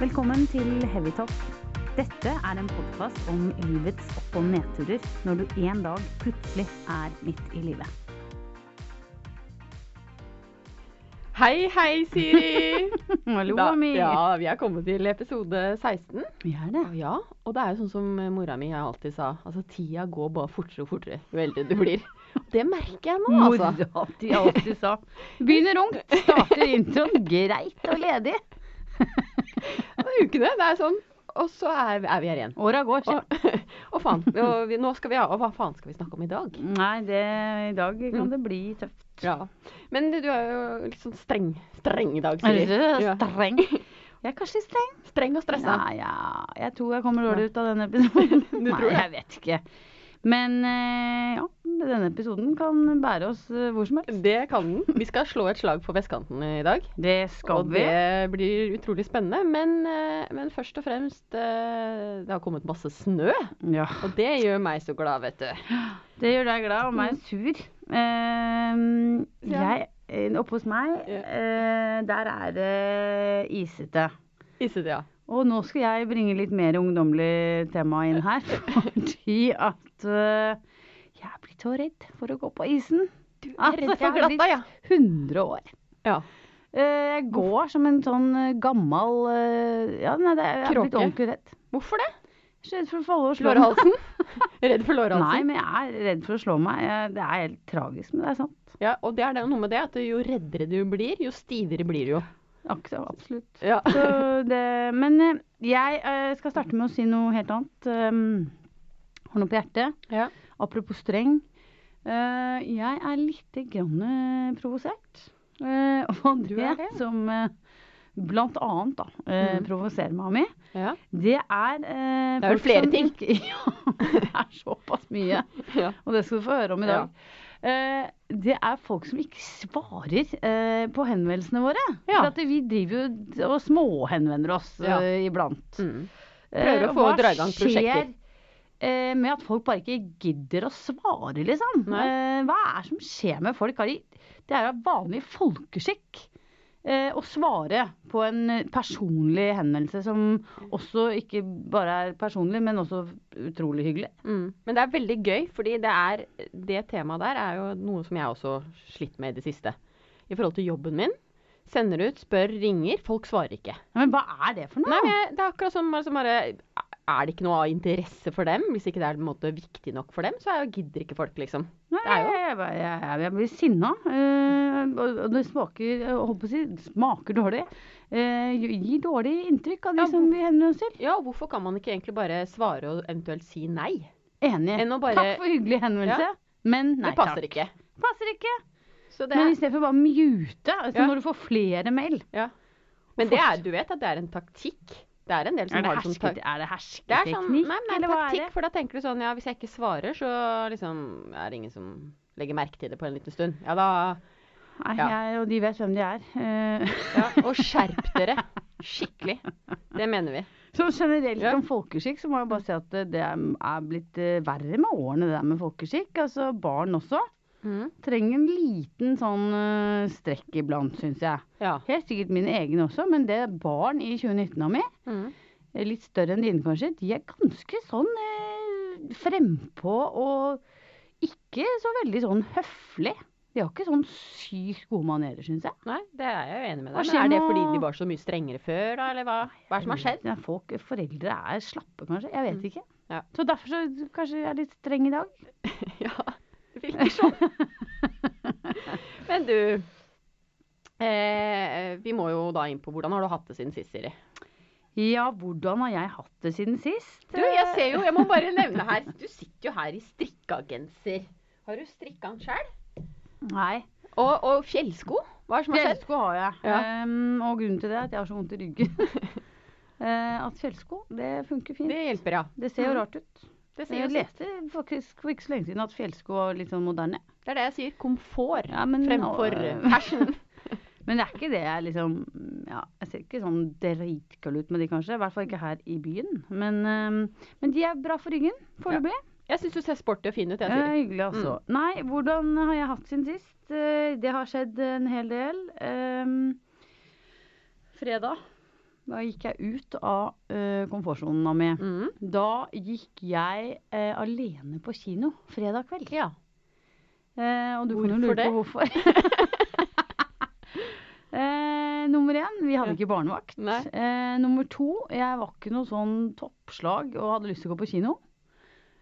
Velkommen til Heavytalk. Dette er en podkast om livets opp- og nedturer når du en dag plutselig er midt i livet. Hei, hei, Siri! Hallo, Da- mi. Ja, vi er kommet til episode 16. Vi er det. Ja, og det er jo sånn som mora mi alltid sa, altså tida går bare fortere og fortere jo eldre du blir. Det merker jeg nå, altså. Mora di alltid sa. Begynner ungt, starter introen greit og ledig. Og ukene, det er sånn. Og så er, er vi her igjen. Åra går, Og, sjef. og faen, og vi, nå skal vi og hva faen skal vi snakke om i dag? Nei, det, i dag kan Mm. det bli tøft. Ja. Men du er jo litt sånn streng, streng i dag, sier Ja. streng? Jeg er kanskje streng. Streng og stressa. Nei, ja, jeg tror jeg kommer dårlig ut av denne episoden. Du Nei, tror det? jeg vet ikke. Men eh, ja, denne episoden kan bære oss eh, hvor som helst. Det kan den. Vi skal slå et slag på vestkanten i dag. Det skal og vi. det blir utrolig spennende. Men, eh, men først og fremst Det har kommet masse snø. Ja, Og det gjør meg så glad, vet du. det gjør deg glad og meg sur. Eh, jeg, oppe hos meg, der er det isete. Isete, ja. Og nå skal jeg bringe litt mer ungdommelig tema inn her. Fordi at uh, jeg er blitt så redd for å gå på isen. Du er redd for glatta, ja. 100 år. ja. Uh, Jeg går som en sånn eh, gammel uh, Ja, nei, det er, jeg er blitt ordentlig redd. Hvorfor det? Redd for å falle og slå. Lårhalsen? redd for Nei, men jeg er redd for å slå meg. Det er helt tragisk, men det er sant. Ja, og det er det noe med det at jo reddere du blir, jo stivere blir du jo. Absolutt. Ja. Så det, men eh, jeg eh, skal starte med å si noe helt annet. Um, har noe på hjertet. Ja. Apropos streng. Eh, jeg er lite grann provosert. Eh, og det, det? som eh, blant annet da, Mm. provoserer meg mye, Ja. det er Det er vel flere ting. Ikke, ja, det er såpass mye. ja. Og det skal du få høre om i dag. Eh, det er folk som ikke svarer eh, på henvendelsene våre. Ja. For at vi driver jo og småhenvender oss Ja. eh, iblant. Mm. Eh, Prøver å få dra i gang prosjekter. eh, med at folk bare ikke gidder å svare, liksom? Nei. Eh, hva er det som skjer med folk? Det er jo vanlig folkeskikk eh, å svare på en eh, personlig henvendelse som også ikke bare er personlig, men også utrolig hyggelig. Mm. Men det er veldig gøy, fordi det, er, det temaet der er jo noe som jeg også slitt med i det siste. I forhold til jobben min. Sender ut, spør, ringer. Folk svarer ikke. Men hva er det for noe? Nei, det er akkurat som som bare Er det ikke noe av interesse for dem? Hvis ikke det er måte viktig nok for dem, så er gidder ikke folk, liksom. Nei, det jo- jeg, jeg, jeg, jeg blir sinna. eh, og og det smaker jeg håper å si, smaker dårlig. Uh, gir dårlig inntrykk av de Ja, som vi henvender oss til. Ja, hvorfor kan man ikke egentlig bare svare og eventuelt si nei? Enig. Bare- Takk for hyggelig henvendelse, men nei det passer takk. ikke. Passer ikke. Så det Men er, i stedet for bare mute, altså Ja. når du får flere mail ja. Men det er, du vet at det er en taktikk. Det er en del som har det som er det er hersketeknikk, sånn, nei, eller hva taktikk, er det? for da tenker du sånn ja, hvis jeg ikke svarer, så liksom er det ingen som legger merke til det på en liten stund. Ja da Nei, ja. jeg, og de vet hvem de er. Uh. ja, Og skjerp dere. Skikkelig. Det mener vi. Så generelt Ja. om folkeskikk, så må jeg bare si at det er er blitt eh, verre med årene, det der med folkeskikk. Altså barn også. Mhm. Trenger en liten sånn uh, strekk iblant, syns jeg. Ja. Helt sikkert mine egne også, men det barn i 2019 av meg, Mhm. eh, litt større enn dine kanskje, de er ganske sånn uh, frempå og ikke så veldig sånn høflig. De har ikke sånn sykt gode manerer, syns jeg. Nei, det er jeg jo enig med deg. Men er det fordi de var så mye strengere før, da, eller hva? Hva er det som har skjedd? Ja, folk, foreldre er slappe, kanskje. Jeg vet Mm. ikke. Ja. Så derfor så kanskje jeg er litt streng i dag. Ja, sånn. Men du eh, Vi må jo da inn på hvordan har du hatt det siden sist, Siri? Ja, hvordan har jeg hatt det siden sist? Du, jeg ser jo, jeg må bare nevne her Du sitter jo her i strikka genser. Har du strikka den sjøl? Nei. Og, og fjellsko? Hva er det som har skjedd? Fjellsko har jeg. Ja. Um, og grunnen til det er at jeg har så vondt i ryggen. uh, at fjellsko, det funker fint. Det hjelper, ja. Det ser jo Mhm. rart ut. Det, sier Jeg leste faktisk for ikke så lenge siden at fjellsko var litt sånn moderne. det er det jeg sier. Komfort Ja, men, fremfor fashion. Men det er ikke det jeg liksom Ja, jeg ser ikke sånn dritkull ut med de, kanskje. I hvert fall ikke her i byen. Men, ehm, men de er bra for ryggen foreløpig. Jeg syns du ser sporty og fin ut, jeg, sier. Eh, hyggelig, altså. Nei, hvordan har jeg hatt siden sist? Eh, Det har skjedd en hel del. Um, fredag Da gikk jeg ut av uh, komfortsona mi. Mm. Da gikk jeg uh, alene på kino fredag kveld. Ja. Uh, og du kan jo lure på hvorfor. eh, nummer én, vi hadde ikke barnevakt. Eh, nummer to, jeg var ikke noe sånn toppslag og hadde lyst til å gå på kino.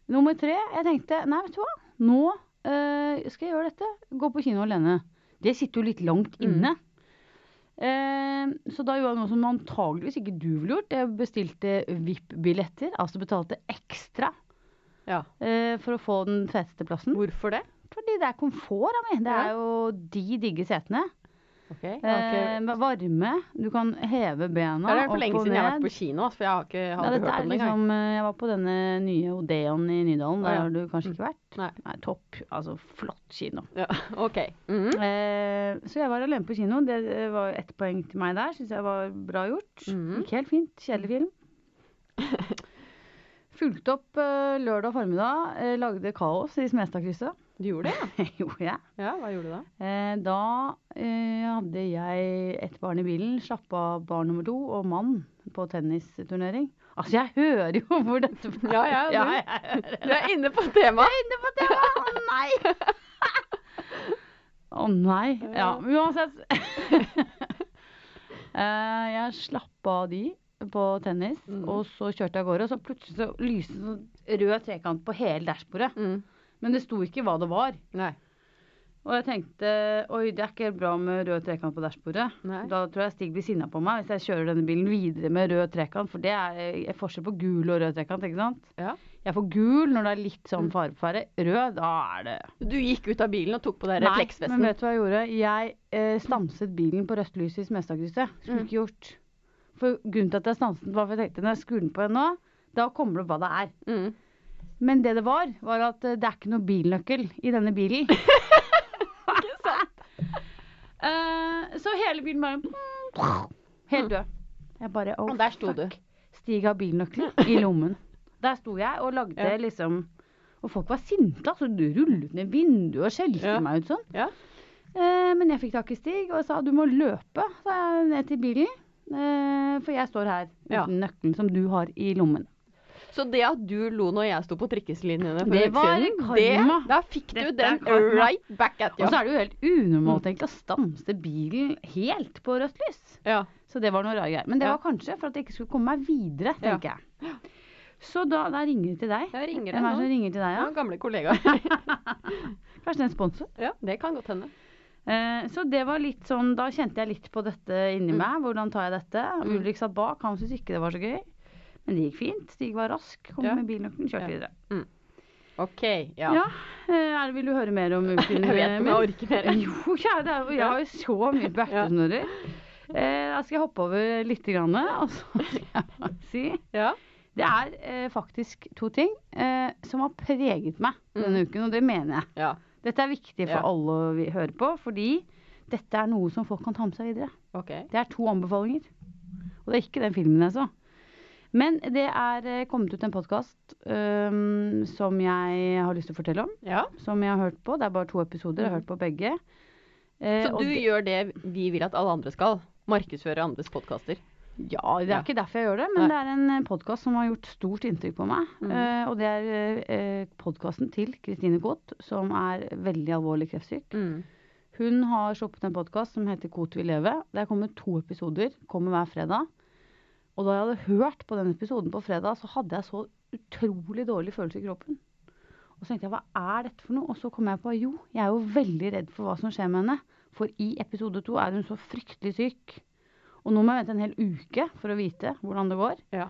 Nummer tre, jeg tenkte nei, vet du hva, nå eh, skal jeg gjøre dette. Gå på kino alene. Det sitter jo litt langt Mm. inne. Eh, så da gjorde jeg noe som antageligvis ikke du ville gjort. Jeg bestilte VIP-billetter, altså betalte ekstra ja. eh, for å få den feteste plassen. Hvorfor det? Fordi det er komfort av meg. Det er jo de digge setene. Ok, okay. Eh, varme. Du kan heve bena Det er for lenge siden jeg har vært på kino, for jeg har ikke Ja, Nei, hørt om det liksom, eh, jeg var på denne nye Odeon i Nydalen. Der Ja. har du kanskje ikke vært? Nei. topp. Altså flott kino. Ja, ok. Mhm. Eh, så jeg var alene på kino. Det var ett poeng til meg der. Syns jeg var bra gjort. Mhm. Gikk helt fint. Kjedelig film. Fulgte opp eh, lørdag formiddag. Eh, lagde kaos i Smestadkrysset. Du gjorde det, ja? Gjorde jeg. Ja, hva gjorde du da? Eh, da eh, hadde jeg ett barn i bilen, slapp av barn nummer to og mann på tennisturnering. Altså, jeg hører jo hvor dette Ja, ja, du- jeg hører det. Du er inne på temaet! inne på temaet! Å nei! Å nei. Ja, uansett. Eh, jeg slappa av de på tennis, Mm. og så kjørte jeg av gårde. Og så plutselig så lyste det sånn rød trekant på hele dashbordet. Mm. Men det sto ikke hva det var. Nei. Og jeg tenkte oi, det er ikke bra med rød trekant på dashbordet. Da tror jeg Stig blir sinna på meg hvis jeg kjører denne bilen videre med rød trekant. For det er forskjell på gul og rød trekant, ikke sant? Ja. Jeg får gul når det er litt sånn fare på ferde. Rød, da er det Du gikk ut av bilen og tok på deg Nei, men vet du hva jeg gjorde? Jeg eh, stanset bilen på rødt lys i Smestadkrysset. Skulle Mm. ikke gjort. For grunnen til at jeg stanset var for jeg tenkte når jeg skrur den på nå, da kommer det hva det er. Mm. Men det det var, var at eh, det er ikke noe bilnøkkel i denne bilen. ikke sant? uh, så hele bilen bare Helt død. Jeg bare oh, Og der sto du. Stig har bilnøkkelen i lommen. Der sto jeg og lagde Ja. liksom Og folk var sinte. Altså, du rullet ned vinduet og skjelte Ja. meg ut sånn. Ja. Uh, men jeg fikk tak i Stig og sa du må løpe sa jeg, ned til bilen. Uh, for jeg står her uten nøkkelen som du har i lommen. Så det at du lo når jeg sto på trikkeslinjene for Det en uke var siden, karma. det, da fikk du Dette den right back at you. Og så er det jo helt unormalt egentlig å stanse bilen helt på rødt lys. Ja. Så det var noe rare greier. Men det Ja. var kanskje for at jeg ikke skulle komme meg videre, Ja. jeg. Så da, da ringer det til deg. Jeg ringer Hvem er det som ringer til deg, Ja, ja? gamle kollegaer. Kanskje det er en sponsor? ja, det kan godt hende. Eh, så det var litt sånn, da kjente jeg litt på dette inni Mm. meg. Hvordan tar jeg dette? Mm. Ulrik satt bak, han syntes ikke det var så gøy. Men det gikk fint. Stig var rask, kom Ja. med bilnøkkelen, kjørte videre. OK. Ja. Ja, eh, er vil du høre mer om uken Jeg vet om jeg orker mer. Jo, kjære, er jeg har jo så mye bertesnurrer. Eh, da skal jeg hoppe over litt, grann, og så skal jeg bare si Ja. Det er eh, faktisk to ting eh, som har preget meg denne uken, og det mener jeg. ja. Dette er viktig for Ja. alle å vi- høre på, fordi dette er noe som folk kan ta med seg videre. Okay. Det er to anbefalinger. Og det er ikke den filmen jeg så. Men det er eh, kommet ut en podkast som jeg har lyst til å fortelle om. Ja. Som jeg har hørt på. Det er bare to episoder. Jeg har hørt på begge. Uh, Så du det- gjør det vi vil at alle andre skal? Markedsføre andres podkaster? Ja, det er Ja. ikke derfor jeg gjør det, men det er en podkast som har gjort stort inntrykk på meg. Mm. Uh, og det er uh, podkasten til Kristine Koht, som er veldig alvorlig kreftsyk. Mm. Hun har sluppet en podkast som heter Kot vil leve. Det er kommet to episoder, kommer hver fredag. Og da jeg hadde hørt på den episoden på fredag, så hadde jeg så utrolig dårlig følelse i kroppen. Og så tenkte jeg, hva er dette for noe? Og så kom jeg på, jo, jeg er jo veldig redd for hva som skjer med henne. For i episode to er hun så fryktelig syk. Og nå må jeg vente en hel uke for å vite hvordan det går. Ja.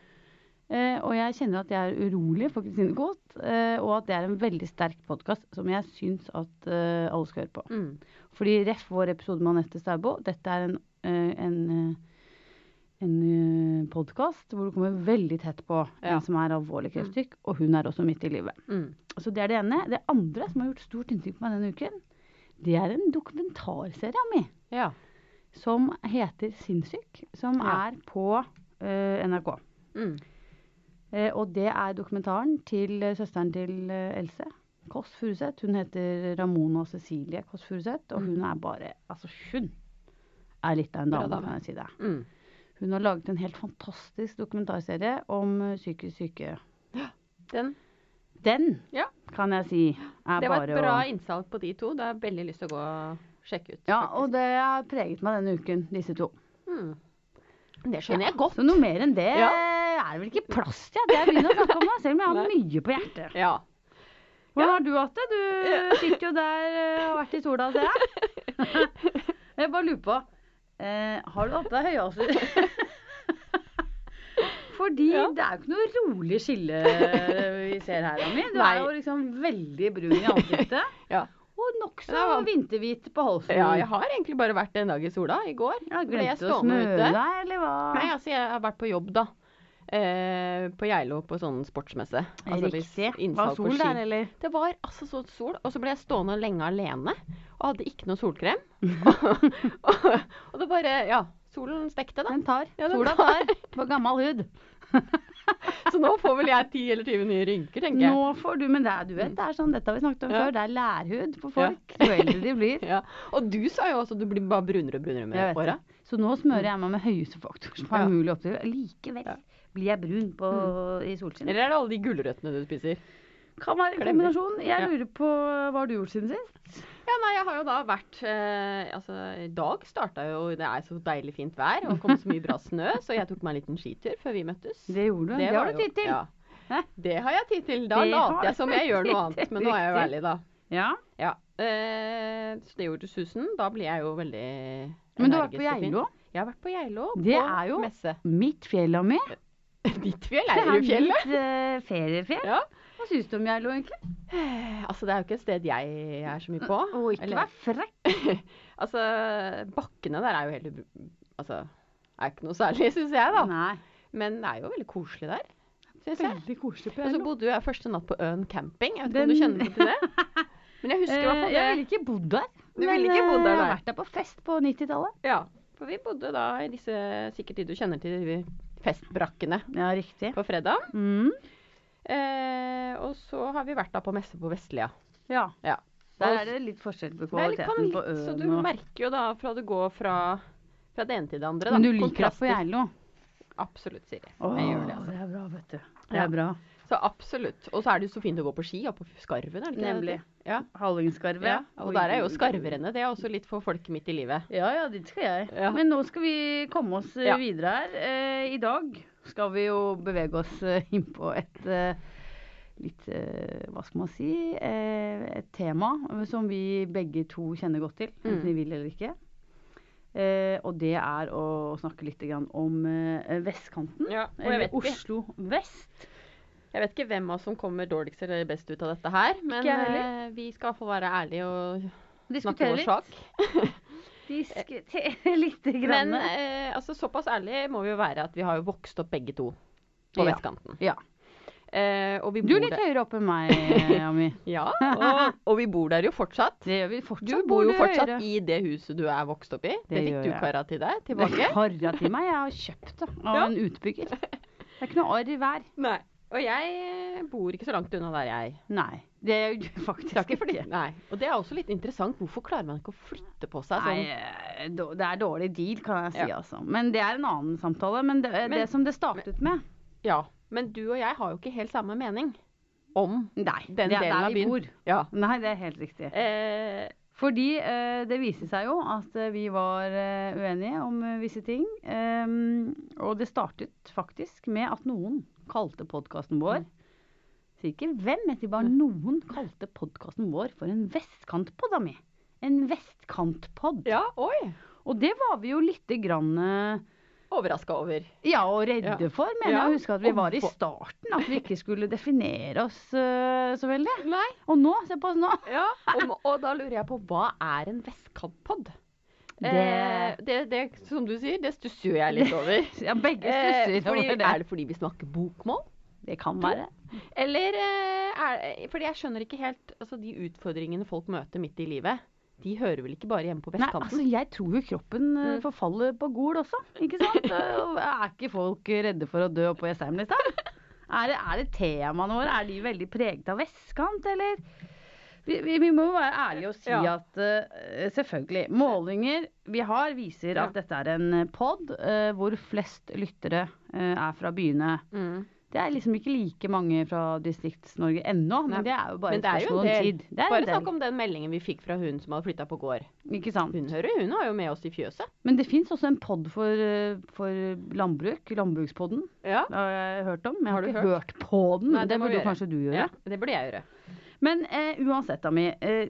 Eh, og jeg kjenner at jeg er urolig for Kristine Koht, eh, og at det er en veldig sterk podkast som jeg syns at eh, alle skal høre på. Mm. Fordi ref vår episode med Anette Staubo, dette er en, eh, en, eh, en podkast hvor du kommer veldig tett på Ja. en som er alvorlig kreftsyk, og hun er også midt i livet. Mm. Så det er det ene. Det andre som har gjort stort inntrykk på meg denne uken, det er en dokumentarserie av meg. Ja. som heter Sinnssyk, som Ja. er på uh, NRK. Mm. Uh, og det er dokumentaren til uh, søsteren til eh, Else Kåss Furuseth. Hun heter Ramona Cecilie Kåss Furuseth, og Mm. hun er bare Altså, hun er litt av en dame. kan jeg si det. Mm. Hun har laget en helt fantastisk dokumentarserie om eh, psykisk syke. Den, Den Ja. kan jeg si er det var bare et bra å innsalg på de to. Det har jeg veldig lyst til å gå og sjekke ut. Ja, faktisk. og det har preget meg denne uken, disse to. Hmm. Det skjønner jeg godt. Så noe mer enn det Ja. er det vel ikke plass til at jeg begynner å snakke om det, selv om jeg har mye på hjertet. Ja. Hvordan har du hatt det? Du sitter jo der eh, og har vært i sola, ser jeg. Jeg bare lurer på eh, Har du hatt deg høyhalser? Fordi Ja. det er jo ikke noe rolig skille vi ser her, Ami. Du Nei. er jo liksom veldig brun i ansiktet. Ja. Og nokså Ja. vinterhvit på halsen. ja, jeg har egentlig bare vært en dag i sola. I går Ja, ble jeg stående ute. deg, eller hva? Nei, altså jeg har vært på jobb, da. Eh, på Geilo på sånn sportsmesse. Altså, Riktig. Var sol der, eller? Det var altså så sol, og så ble jeg stående lenge alene og hadde ikke noe solkrem. og, og, og det bare Ja, solen stekte, da. Den tar. Ja, den Sola tar. på gammel hud. Så nå får vel jeg 10 eller 20 nye rynker, tenker jeg. Nå får du, men det er, du vet, det er sånn, dette har vi snakket om Ja. før, det er lærhud på Ja. folk, jo eldre de blir. Ja. Og du sa jo også at du blir bare brunere og brunere med åra. Så nå smører jeg meg med høyeste faktor som er Ja. mulig å oppdrive. Likevel Ja. Blir jeg brun på, i solskinn. Eller er det alle de gulrøttene du spiser? Kan være en kombinasjon. Jeg Ja. lurer på hva har du gjort siden sist? Ja, nei, jeg har jo da vært eh, Altså, i dag starta jo Det er så deilig fint vær og kom så mye bra snø, så jeg tok meg en liten skitur før vi møttes. Det gjorde du. Det, det har du tid til. Ja. Hæ? Det har jeg tid til. Da Det later jeg som jeg gjør noe annet, men nå er jeg jo ærlig, da. Ja. Ja. Eh, så det gjorde susen. Da blir jeg jo veldig Men du har vært på energisk. Geilo. Jeg har vært på Geilo. Det på er jo- messe. Mitt fjell og meg. Ditt fjell? Det Er det fjellet? mitt uh, feriefjell. Ja. Hva syns du om Geilo, egentlig? Altså, det er jo ikke et sted jeg er så mye på. Og ikke Eller- vær frekk. Altså, bakkene der er jo helt Altså, er ikke noe særlig, syns jeg, da. Nei. Men det er jo veldig koselig der, syns jeg. Veldig koselig på Og så bodde jeg første natt på Øen camping. Jeg vet ikke Den- om du kjenner til det? Men jeg husker i hvert Eh, fall jeg ville ikke bodd der. Du ville ikke bodd der, eh, Jeg har vært der på fest på 90-tallet. Ja, for vi bodde da i disse Sikkert de du kjenner til, festbrakkene Ja, riktig. på fredag. Mm. Eh, og så har vi vært da på messe på Vestlia. Ja. Ja. Der er det litt forskjell på kvaliteten litt, på så du og- merker jo da fra du går fra, fra det ene til det andre. Da. Men du liker det på Kontraster. Geilo? Absolutt, Siri. Åh, det, altså. det er bra, vet du. Det Ja. er bra. Så absolutt. Og så er det jo så fint å gå på ski og på Skarven. Er det ikke det Nemlig. Ja. Hallingskarvet. ja. Og der er jo skarverne, Det er også litt for folk midt i livet. Ja, ja, dit skal jeg. Ja. Men nå skal vi komme oss eh, Ja. videre her. Eh, I dag skal vi jo bevege oss eh, inn på et eh, litt eh, Hva skal man si? Eh, et tema som vi begge to kjenner godt til, enten Mm. vi vil eller ikke. Eh, og det er å snakke litt grann om eh, vestkanten. Ja, Eller Oslo vest. Jeg vet ikke hvem av oss som kommer dårligst eller best ut av dette her, men uh, vi skal få være ærlige og snakke vår sak. Diskutere lite grann. Men uh, altså, såpass ærlig må vi jo være at vi har jo vokst opp begge to på Ja. vestkanten. Ja. Uh, Du er litt der. høyere oppe enn meg, Ami. Ja, og, og vi bor der jo fortsatt. Det gjør vi fortsatt. Du bor jo fortsatt høyere. i det huset du er vokst opp i. Det, Det fikk du kara til deg Det tilbake. karra til meg. Jeg har kjøpt det av Ja. en utbygger. Det er ikke noe arr hver. Nei. Og jeg eh, bor ikke så langt unna der jeg Nei. Det gjør jo faktisk ikke flytte. Nei. Og det er også litt interessant. Hvorfor klarer man ikke å flytte på seg sånn? Nei, eh, det er dårlig deal, kan jeg si. Ja. altså. Men det er en annen samtale. Men det, Men- det som det startet med Ja. Men du og jeg har jo ikke helt samme mening om Nei, Den er delen av vi byen. bor. Ja. Nei, det er helt riktig. Eh, Fordi eh, det viste seg jo at eh, vi var eh, uenige om visse ting. Ehm, og det startet faktisk med at noen kalte podkasten vår Sier ikke hvem, jeg sier bare noen kalte podkasten vår for en vestkantpod av mi. En vestkantpod. ja, oi. Og det var vi jo lite grann Overraska over. ja, og redde Ja. for, mener Ja, jeg å huske at vi var i starten. At vi ikke skulle definere oss uh, så veldig. Nei. Og nå, se på oss nå. Ja, og, og da lurer jeg på hva er en vestkantpod? Det- Eh, det, det, som du sier, det stusser jo jeg litt over. Ja, begge Eh, stusser fordi, over det. er det fordi vi snakker bokmål? Det kan være. Eller eh, er Fordi jeg skjønner ikke helt altså De utfordringene folk møter midt i livet, de hører vel ikke bare hjemme på vestkanten? Nei, altså jeg tror jo kroppen eh, Mm. forfaller på Gol også, ikke sant? Er ikke folk redde for å dø på Jessheim, liksom? Er det, er det temaene våre, er de veldig preget av vestkant, eller? Vi, vi, vi må jo være ærlige og si Ja. at uh, selvfølgelig Målinger vi har, viser Ja. at dette er en pod uh, hvor flest lyttere uh, er fra byene. Mm. Det er liksom ikke like mange fra Distrikts-Norge ennå, men det er jo bare et spørsmål om tid. Det Bare snakk om den meldingen vi fikk fra hun som hadde flytta på gård. Ikke sant? Hun hører, hun har jo med oss i fjøset. Men det fins også en pod for, eh, for landbruk. Landbrukspodden. Ja. Det har jeg hørt om. Men jeg Har har, ikke hørt på den. Nei, det det burde kanskje du gjøre. ja, det burde jeg gjøre. Men eh, uansett, Ami. Eh,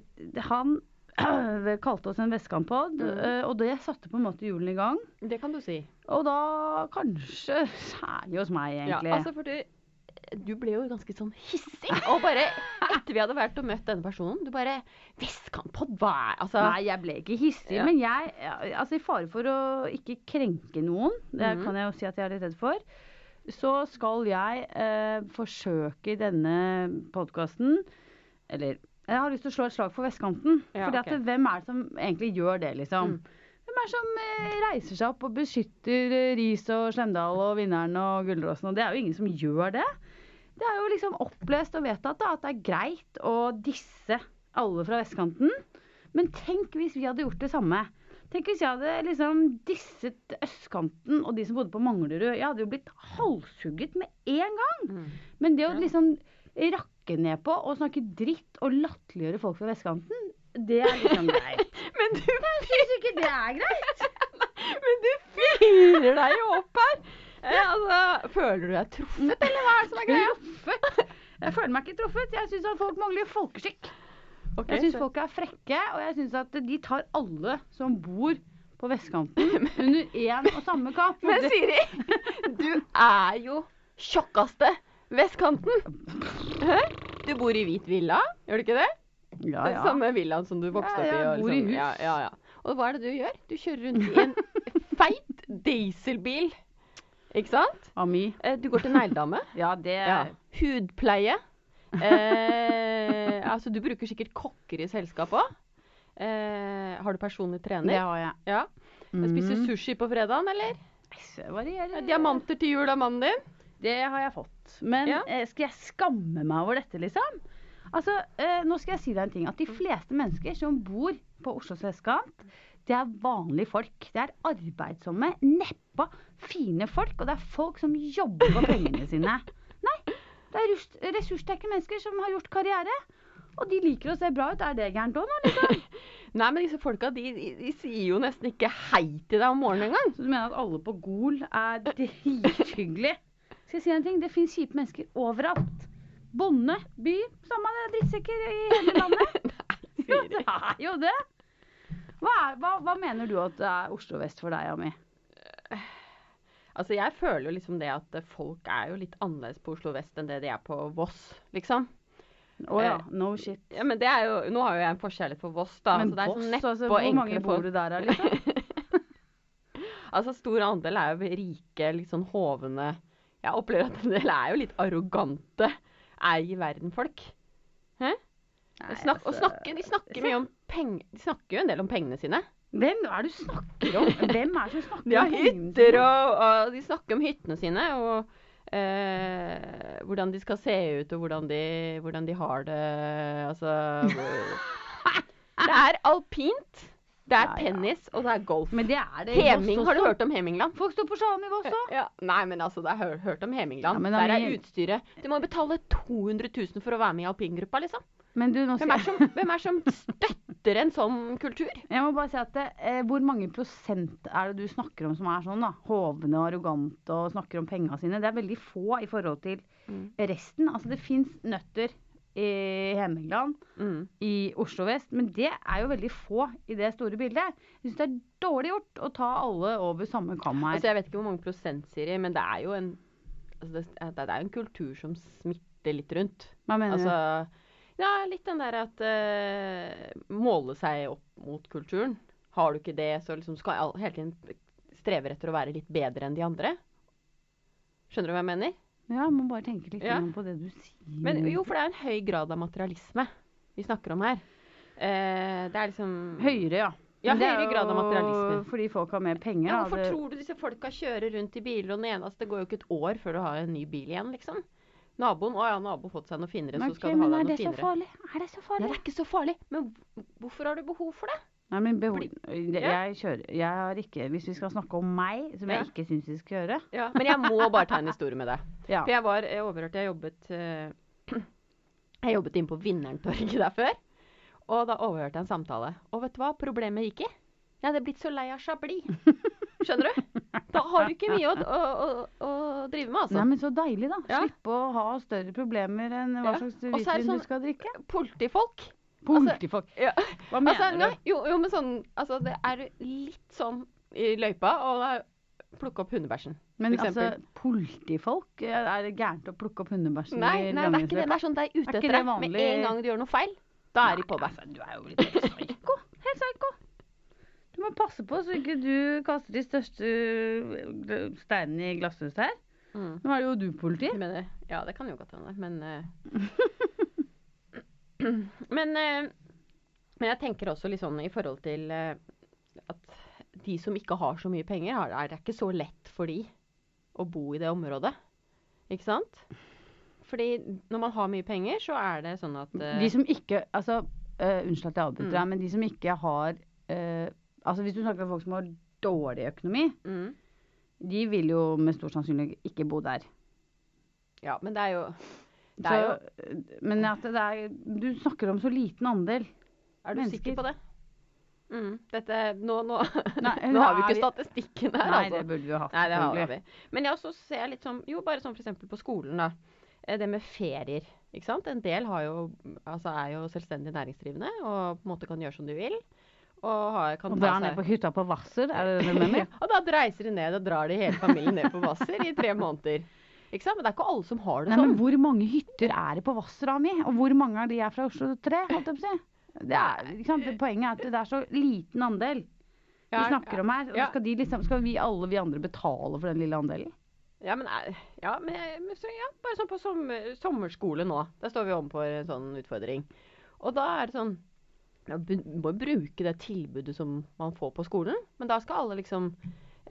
han kalte oss en vestkantpod, Mm. eh, og det satte på en måte hjulene i gang. Det kan du si. Og da kanskje særlig hos meg, egentlig. Ja, altså for du, du ble jo ganske sånn hissig. Og bare etter vi hadde vært og møtt denne personen, du bare Vestkantpod, hva er Altså Nei, jeg ble ikke hissig, Ja. men jeg Altså i fare for å ikke krenke noen, det mm. kan jeg jo si at jeg er litt redd for, så skal jeg eh, forsøke i denne podkasten Eller jeg har lyst til å slå et slag for vestkanten. Ja, fordi ok. at hvem er det som egentlig gjør det, liksom? Mm. Hvem er det som eh, reiser seg opp og beskytter eh, Ris og Slemdal og Vinneren og Gullråsen? Og det er jo ingen som gjør det. Det er jo liksom opplest og vedtatt at det er greit å disse alle fra vestkanten. Men tenk hvis vi hadde gjort det samme. Tenk hvis jeg hadde liksom disset østkanten og de som bodde på Manglerud. Jeg hadde jo blitt halshugget med en gang. Mm. Men det å liksom rakke ned på og snakke dritt og latterliggjøre folk fra vestkanten, det er liksom greit. Men du, Jeg syns ikke det er greit. men du fyrer deg jo opp her! Eh, altså, føler du deg truffet, eller hva er det som er greia? Truffet? Jeg føler meg ikke truffet. Jeg syns at folk mangler folkeskikk. Okay, Jeg syns folk er frekke, og jeg syns at de tar alle som bor på vestkanten under én og samme kapp. Men Siri, du er jo tjukkaste vestkanten. Hæ? Du bor i hvit villa, gjør du ikke det? ja, ja. Den ja. samme villaen som du vokste Ja, opp i. jeg og bor i hus. Ja, ja, ja. Og hva er det du gjør? Du kjører rundt i en feit dieselbil. Ikke sant? Ami. Eh, Du går til negledame. Ja, det Ja. Hudpleie. Eh, altså, du bruker sikkert kokker i selskapet òg. Eh, har du personlig det trener? har jeg. Ja. Spiser Mm. sushi på fredagen, eller? Det varierer. Diamanter til jul av mannen din? Det har jeg fått. Men Ja. eh, skal jeg skamme meg over dette, liksom? Altså, eh, nå skal jeg si deg en ting. At de fleste mennesker som bor på Oslos vestkant, det er vanlige folk. Det er arbeidsomme, neppa, fine folk. Og det er folk som jobber for pengene sine. Nei, det er ressurssterke mennesker som har gjort karriere. Og de liker å se bra ut. Er det gærent òg, nå? Liksom? Nei, men disse folka de, de, de sier jo nesten ikke hei til deg om morgenen engang. Så du mener at alle på Gol er drithyggelige? Skal jeg si en ting? Det fins kjipe mennesker overalt. Bonde, by, samme det, drittsekker i hele landet. Jo, det er jo det. Hva, er, hva, hva mener du at det er Oslo vest for deg, Ami? Altså, jeg føler jo liksom det at folk er jo litt annerledes på Oslo vest enn det de er på Voss, liksom. Å ja, Eh, no shit. Ja, men det er jo, Nå har jo jeg en forskjellighet for Voss, da. Men altså, det Voss, altså, hvor mange bor du der, liksom? Altså, stor andel er jo rike, litt sånn hovne Jeg opplever at en del er jo litt arrogante ei i verden-folk. Hæ? Nei, Snakk, og altså, snakker, de snakker mye om penger De snakker jo en del om pengene sine. Hvem er det du snakker om? Hvem er det som snakker De om pengene hytter, sine? og, og de snakker om hyttene sine. Og eh, hvordan de skal se ut, og hvordan de, hvordan de har det. Altså Det er alpint. Det er tennis, og det er golf. Men det er det Heming, har du hørt om Hemingland? Folk står på slalåm i Voss òg. Ja, nei, men altså, det er hørt, om Hemingland. Ja, Der er jeg... utstyret Du må betale 200 000 for å være med i alpingruppa, liksom. Men du, nå Hvem er, som, hvem er som støtter en sånn kultur? Jeg må bare si at eh, Hvor mange prosent er det du snakker om som er sånn, da? Hovne og arrogante og snakker om penga sine. Det er veldig få i forhold til Mm. resten. Altså, det fins nøtter i Hemingland, Mm. i Oslo vest, men det er jo veldig få i det store bildet. Jeg syns det er dårlig gjort å ta alle over samme kam her. Altså, jeg vet ikke hvor mange prosent, Siri, men det er jo en altså, det, det er en kultur som smitter litt rundt. Hva mener Altså, ja, litt den der at uh, Måle seg opp mot kulturen. Har du ikke det, så liksom skal jeg hele tiden strever etter å være litt bedre enn de andre. Skjønner du hva jeg mener? Ja, må bare tenke litt Ja. på det du sier. Men jo, for det er en høy grad av materialisme vi snakker om her. Eh, det er liksom Høyere, ja. Ja, Men er høyere grad av materialisme. Fordi folk har mer penger. Ja, hvorfor Det- tror du disse folka kjører rundt i biler, og den eneste går jo ikke et år før du har en ny bil igjen, liksom. Naboen Å ja, nabo fått seg noe finere, okay, så skal du ha deg noe finere. men er det så farlig? Er det så farlig? farlig? det er ikke så farlig. Men hvorfor har du behov for det? Nei, men behov, Fordi- jeg, jeg kjører Jeg har ikke Hvis vi skal snakke om meg, som Ja. jeg ikke syns vi skal gjøre Ja, Men jeg må bare ta en historie med deg. ja. For jeg var jeg overhørte Jeg jobbet uh, Jeg jobbet inn på Vinneren-torget der før. Og da overhørte jeg en samtale. Og vet du hva problemet gikk i? Jeg hadde blitt så lei av Chablis. Skjønner du? Da har du ikke mye å, å, å, å drive med, altså. Nei, men så deilig, da. Ja. Slippe å ha større problemer enn hva slags hvitvin sånn- du skal drikke. Politifolk. Politifolk. Ja. Hva mener Altså, du? nei, jo, jo, men sånn Altså, det er litt sånn i løypa, å plukke opp hundebæsjen. Men altså, politifolk? Er det gærent å plukke opp hundebæsjen Nei, i nei, det er ikke det. Det er sånn de er ute Er etter deg. Med en gang du gjør noe feil, da er de på deg. Altså, du er jo litt psyko. Helt psyko. Du må passe på så ikke du kaster de største øh, steinene i glasshuset her. Mm. Nå er det jo du politi. Mener, ja, det kan jo godt hende, men eh, Men eh, Men jeg tenker også litt sånn i forhold til eh, at de som ikke har så mye penger, har, er det ikke så lett for de å bo i det området. Ikke sant? Fordi når man har mye penger, så er det sånn at eh, De som ikke Altså, uh, unnskyld at jeg avbryter Mm. men de som ikke har uh, Altså, hvis du snakker om folk som har dårlig økonomi, mm, de vil jo med stor sannsynlighet ikke bo der. Ja, men det er jo jo, Så, men at det er Du snakker om så liten andel. Er du mennesker. sikker på det? Mm, dette Nå, nå, Nei, nå har vi ikke statistikken her, Nei, altså. det burde vi ha hatt. Nei, det har vi. Men jeg også ser litt sånn Jo, bare sånn f.eks. på skolen, da. Eh, Det med ferier. Ikke sant? En del har jo, altså er jo selvstendig næringsdrivende og på en måte kan gjøre som du vil. Og har, kan Og ta dra ned på hytta på Hvasser, er det det du mener? og da reiser de ned og drar de hele familien ned på Hvasser i tre måneder. Ikke sant? Men det er ikke alle som har det Nei, men sånn. hvor mange hytter er det på Vassera mi? Og hvor mange av de er fra Oslo 3? Holdt jeg på å si? Det er? Poenget er at det er så liten andel vi snakker om her. Og skal, de liksom, skal vi alle vi andre betale for den lille andelen? Ja, men, er- ja, men, så, ja, bare sånn på sommer, sommerskole nå. Der står vi overfor en sånn utfordring. Og da er det sånn ja, må bruke det tilbudet som man får på skolen. Men da skal alle liksom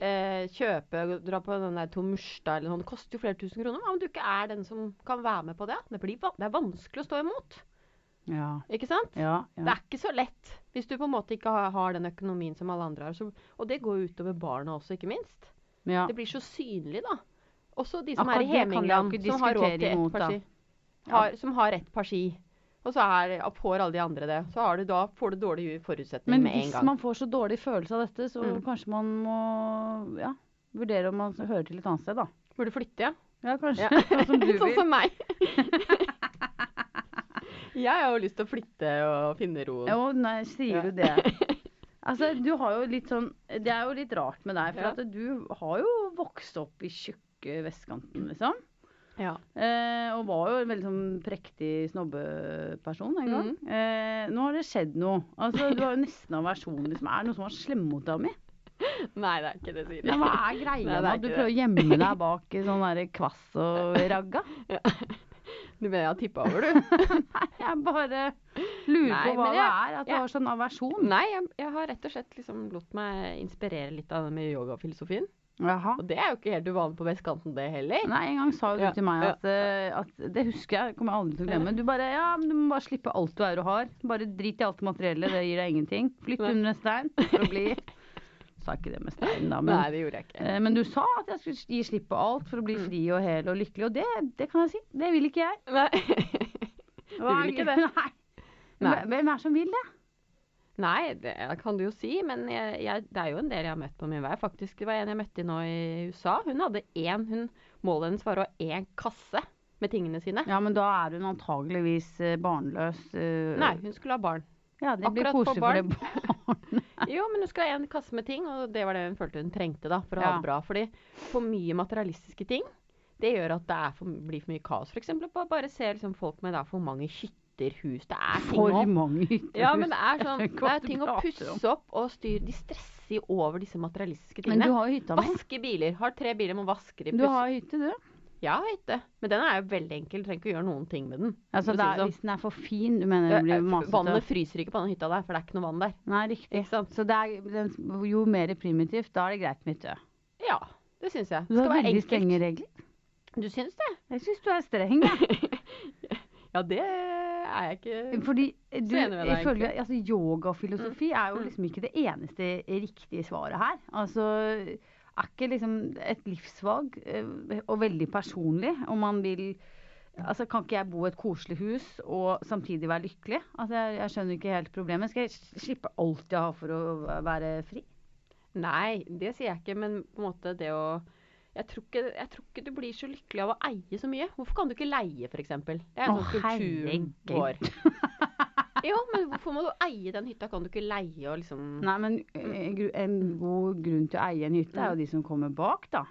eh, kjøpe, dra på den der Tom eller noe. Det koster jo flere tusen kroner. Hva om du ikke er den som kan være med på det? Det, blir, det er vanskelig å stå imot. Ja. Ikke sant? Ja, Det er ikke så lett hvis du på en måte ikke har, har den økonomien som alle andre har. Så, og det går utover barna også, ikke minst. ja. Det blir så synlig, da. Også de som Akkurat er i Hemingland, som har råd til ett parti. Har, som har ett par ski. Og så er, får alle de andre det. Så har du, da får du dårlige forutsetninger Men med en hvis man får så dårlig følelse av dette, så Mm. kanskje man må ja, vurdere om man hører til et annet sted, da. Burde flytte, ja. Ja, kanskje. Ja. Sånn som du vil. sånn som meg. jeg har jo lyst til å flytte og finne roen. Jo, nei, sier Ja. du det? Altså, du har jo litt sånn Det er jo litt rart med deg, for Ja. at du har jo vokst opp i tjukke vestkanten, liksom. Ja. Eh, og var jo en veldig sånn prektig snobbeperson en gang. Mm. Eh, nå har det skjedd noe. Altså, du har jo nesten aversjon. Liksom. Er det noe som har slemme mot deg mi? Nei, det er ikke det, Siri. Ja, hva er greia Nei, med at du prøver å gjemme deg bak i sånn kvass og ragga? Du mener jeg har tippa over, du? Nei, jeg bare lurer Nei, på hva jeg, det er. At du jeg- har sånn aversjon. Nei, jeg, jeg har rett og slett liksom lot meg inspirere litt av det med yogafilosofien. Jaha. Og det er jo ikke helt uvanlig på vestkanten, det heller. Nei, en gang sa jo du Ja, til meg ja. at, eh, at Det husker jeg, kommer jeg aldri til å glemme. Du bare Ja, du må bare slippe alt du er og har. Bare drit i alt det materielle, det gir deg ingenting. Flytt Nei. under en stein for å bli Sa ikke det med stein, da, men Nei, det gjorde jeg ikke. Eh, Men du sa at jeg skulle gi slipp på alt for å bli Mm. fri og hel og lykkelig, og det, det kan jeg si. Det vil ikke jeg. Nei. Du vil ikke det? Nei. Hvem er det som vil det? Nei, det kan du jo si, men jeg, jeg, det er jo en del jeg har møtt på min vei. Faktisk, Det var en jeg møtte nå i USA. Hun hadde én hun, Målet hennes var å ha én kasse med tingene sine. Ja, men da er hun antageligvis eh, barnløs. eh, Nei, hun skulle ha barn. Ja, det blir akkurat for koselig for det barnet. Jo, men hun skulle ha en kasse med ting, og det var det hun følte hun trengte da, for å ha det bra. Fordi for mye materialistiske ting, det gjør at det er for, blir for mye kaos. Eksempel, bare, se liksom, folk med da, for mange hytter, hus. Det er ting For å mange hytterhus. Ja, men det er sånn Det er ting å pusse opp og styre. De stresser jo over disse materialistiske tingene. Men du har jo hytta mi. Vaske biler. Har tre biler, må vaske de. Du har hytte, du. Ja, har hytte. Men den er jo veldig enkel. Trenger ikke å gjøre noen ting med den. Altså, er, sånn. hvis den er for fin, du mener det blir masete? Vannet fryser ikke på den hytta der, for det er ikke noe vann der. Nei, riktig. Så er, den, jo mer primitivt, da er det greit med hytte. Ja, det syns jeg. Du Det har skal være veldig enkelt. strenge regler. Du syns det? Jeg syns du er streng, jeg. Ja, det er jeg ikke Fordi du, enig med deg, føler, altså, yoga og filosofi er jo Mm. liksom ikke det eneste riktige svaret her. Altså, er ikke liksom et livsvalg, eh, og veldig personlig, om man vil Altså, Kan ikke jeg bo i et koselig hus og samtidig være lykkelig? Altså, Jeg, jeg skjønner ikke helt problemet. Skal jeg slippe alt jeg har for å være fri? Nei, det sier jeg ikke, men på en måte det å jeg tror, ikke, jeg tror ikke du blir så lykkelig av å eie så mye. Hvorfor kan du ikke leie, f.eks.? Det er en sånn kulturen vår. Jo, men hvorfor må du eie den hytta? Kan du ikke leie og liksom Nei, men eh, en god grunn til å eie en hytte er jo de som kommer bak, da.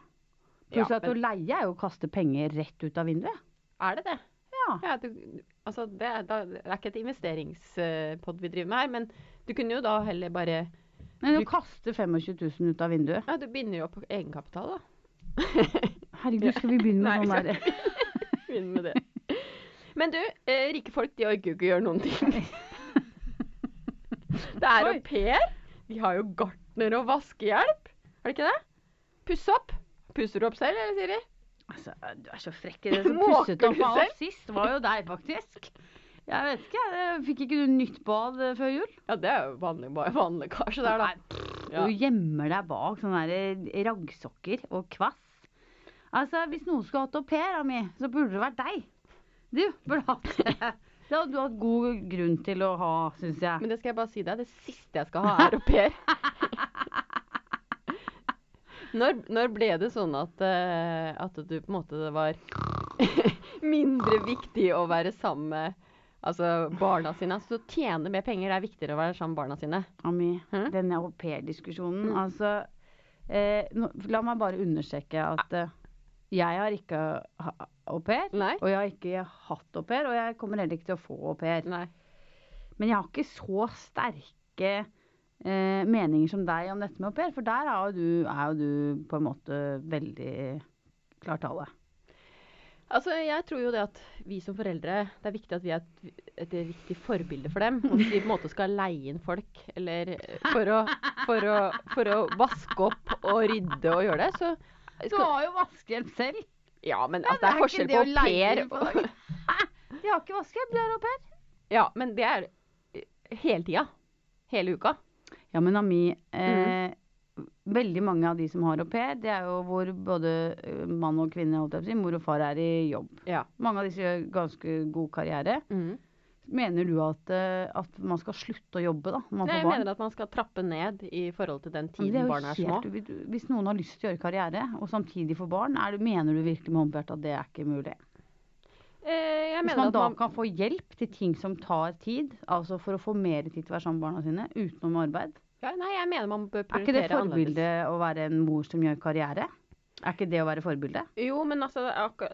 Pluss Ja, at å leie er jo å kaste penger rett ut av vinduet. Er det det? Ja. Ja, du, altså det, da, det er ikke et investeringspod vi driver med her, men du kunne jo da heller bare Men å Du- kaste 25 000 ut av vinduet Ja, du binder jo opp egenkapital, da. Herregud, skal vi begynne med Nei, sånn derre Begynne med det. Men du, eh, rike folk de orker jo ikke gjøre noen ting. Det er au pair. Vi har jo gartner og vaskehjelp. Er det ikke det? Pusse opp. Pusser du opp selv, eller Siri? altså, Du er så frekk i det. Som pusset opp du av oss sist, var jo deg, faktisk. Jeg vet ikke, jeg. Fikk ikke du nytt bad eh, før jul? Ja, det er jo vanlig, bare vanlig kasje der, da. Nei, Ja. Du gjemmer deg bak sånne der raggsokker og kvass. Altså, Hvis noen skulle hatt au pair, Ami, så burde det vært deg. Du burde hatt det. Det hadde du hatt god grunn til å ha, syns jeg. Men det skal jeg bare si deg, det siste jeg skal ha, er au pair. Når, når ble det sånn at, uh, at du på en måte det var mindre viktig å være sammen med altså, barna sine? Altså, å tjene mer penger er viktigere å være sammen med barna sine. Ami, Hæ? denne au pair-diskusjonen. Mm. Altså eh, nå, La meg bare understreke at eh, jeg har ikke au pair. Og jeg har ikke hatt au pair, og jeg kommer heller ikke til å få au pair. Men jeg har ikke så sterke eh, meninger som deg om dette med au pair, for der er jo du, er jo du på en måte veldig klartale. Altså, jeg tror jo det at vi som foreldre, det er viktig at vi er et, et riktig forbilde for dem. Om vi på en måte skal leie inn folk eller for å, for å, for å vaske opp og rydde og gjøre det, så Du har jo vaskehjelp selv. Ja, men altså, det er er forskjell på au pair og De har ikke vaskehjelp, de har au pair. Ja, men det er eh, hele tida. Hele uka. Ja, men Ami, eh, veldig mange av de som har au pair, det er jo hvor både eh, mann og kvinne, holdt jeg på å si, mor og far er i jobb. Ja. Mange av disse gjør ganske god karriere. Mener du at, eh, at man skal slutte å jobbe da, man Nei, jeg barn? mener at man skal trappe ned i forhold til den tiden er barna er små. Hvis noen har lyst til å gjøre karriere, og samtidig få barn, du, mener du virkelig med håndbært at det er ikke mulig? Eh, Hvis mener man da man kan få hjelp til ting som tar tid, altså for å få mer tid til å være sammen med barna sine, utenom arbeid, ja, Nei, jeg mener man bør prioritere annerledes. er ikke det forbildet å være en mor som gjør karriere? Er ikke det å være forbilde? Jo, men altså,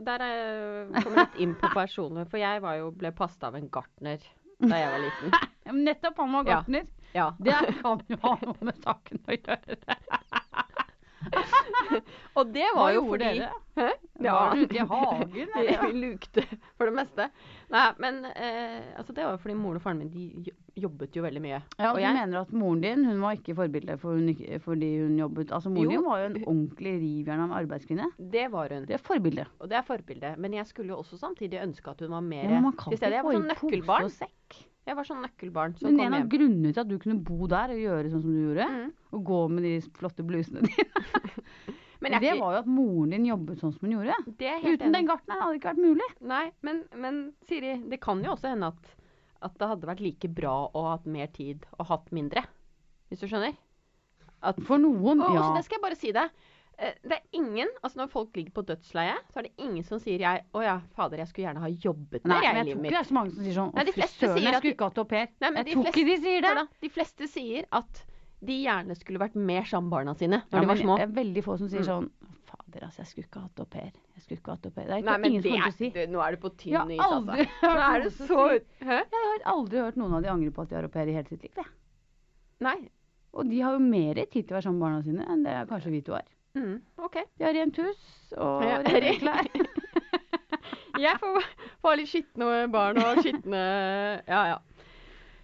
der er jeg kommer litt inn på personlig. For jeg var jo, ble passet av en gartner da jeg var liten. Nettopp, han var gartner. Ja. Det kan jo ha noe med saken å gjøre. Og det Hva var jo fordi dere? Hæ? Var dere ute i hagen, Vi, lukte for det meste. Nei, men eh, altså, det var jo fordi moren og faren min de jobbet jo veldig mye. Ja, og du jeg, mener at moren din hun var ikke forbilde for hun, fordi hun jobbet Altså, moren Jo. din var jo en ordentlig rivjern av en arbeidskvinne. det var hun. Det er forbilde. Og det er forbildet. Men jeg skulle jo også samtidig ønske at hun var mer Ja, til stede. Jeg var sånn nøkkelbarn. Jeg var sånn nøkkelbarn som Men kom en av grunnene til at du kunne bo der og gjøre sånn som du gjorde, Mm. og gå med de flotte blusene dine, Men det var jo at moren din jobbet sånn som hun gjorde. det helt Uten enig. den gartneren hadde det ikke vært mulig. Nei, men, men Siri, det kan jo også hende at, at det hadde vært like bra å ha hatt mer tid og hatt mindre. Hvis du skjønner? At, For noen, og ja. også, det skal jeg bare si deg. Eh, Det er ingen, altså Når folk ligger på dødsleiet, så er det ingen som sier jeg, 'Å ja, fader, jeg skulle gjerne ha jobbet Nei, mer jeg, men jeg tror ikke det er så mange som sier sånn Nei, Å, fy søren, jeg skulle ikke hatt au pair. Nei, Jeg tror ikke de sier det. Da, de fleste sier at de gjerne skulle vært mer sammen med barna sine når Ja, de var små. Det er veldig få som sier Mm. sånn Fader, altså, jeg skulle ikke hatt au pair. Jeg skulle ikke hatt au pair. Det er ikke Nei, men ingen som kommer er, til å si. Det, nå er du på tynn is, altså. Nå er du så Hæ? Jeg har aldri hørt noen av de angre på at de har au pair i hele sitt liv. jeg. Nei. Og de har jo mer tid til å være sammen med barna sine enn det kanskje vi to har. Mm, OK. De har rent hus og Ja, rene klær. Jeg får, får litt skitne barn og skitne Ja, ja.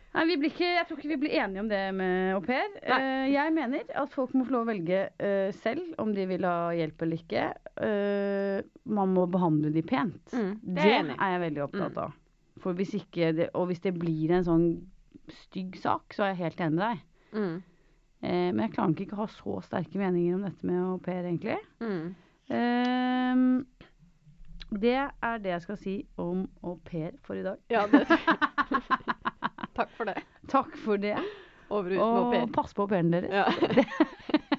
Nei, vi blir ikke, jeg tror ikke vi blir enige om det med au pair. Eh, jeg mener at folk må få lov å velge uh, selv om de vil ha hjelp eller ikke. Uh, man må behandle de pent. Mm, det det er jeg er jeg veldig opptatt Mm. av. For hvis ikke det, og hvis det blir en sånn stygg sak, så er jeg helt enig med deg. Mm. Men jeg klarer ikke å ha så sterke meninger om dette med au pair, egentlig. Mm. Ehm, det er det jeg skal si om au pair for i dag. Ja, det Takk for det. Takk for det. Over og uten Og pass på au pairen deres. Ja.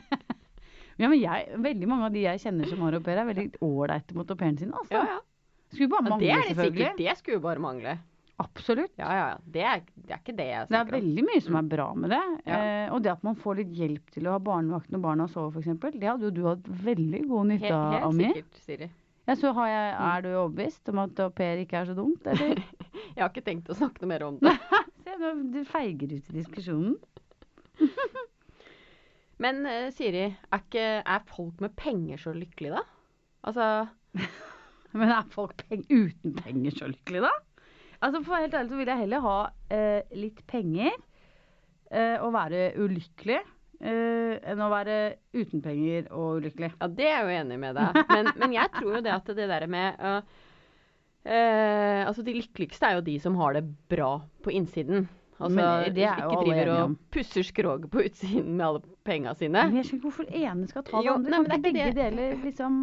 Ja, men jeg, veldig mange av de jeg kjenner som har au pair, er veldig ålreite mot au pairen sin. Altså. ja, ja. Skulle bare mangle, det er det selvfølgelig. sikkert. Det skulle bare mangle. Absolutt. Ja, ja, ja. Det er, det er ikke det jeg Det er snakker om. veldig mye som er bra med det. Ja. Eh, og det at man får litt hjelp til å ha barnevakt når barna sover, f.eks., det hadde jo du hatt veldig god nytte av, av, helt Ami. sikkert, Siri. Ja, så har jeg, Mm. er du overbevist om at au pair ikke er så dumt, eller? Jeg har ikke tenkt å snakke noe mer om det. Se, nå du feiger ut i diskusjonen. Men eh, Siri, er, ikke, er folk med penger så lykkelige, da? Altså Men er folk peng uten penger så lykkelige, da? Altså, For å være helt ærlig så vil jeg heller ha eh, litt penger eh, og være ulykkelig eh, enn å være uten penger og ulykkelig. Ja, det er jeg jo enig med deg. Men, men jeg tror jo det at det der med uh, uh, Altså, de lykkeligste er jo de som har det bra på innsiden. Altså, Men det er jo ikke driver og pusser skroget på utsiden med alle penga sine. Men jeg skjønner ikke hvorfor ene skal ta det Jo, andre. nei, Kan ikke det er begge det. deler liksom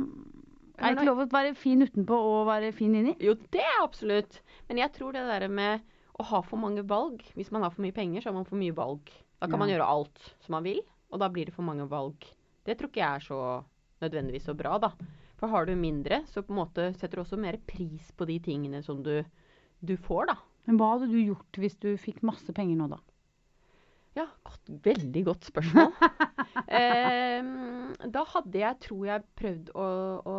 Er det ikke lov å være fin utenpå og være fin inni? Jo, det er absolutt. Men jeg tror det der med å ha for mange valg Hvis man har for mye penger, så har man for mye valg. Da kan Ja. man gjøre alt som man vil, og da blir det for mange valg. Det tror ikke jeg er så nødvendigvis så bra, da. For har du mindre, så på en måte setter du også mer pris på de tingene som du, du får, da. Men hva hadde du gjort hvis du fikk masse penger nå, da? Ja, godt, veldig godt spørsmål. eh, da hadde jeg, tror jeg, prøvd å, å,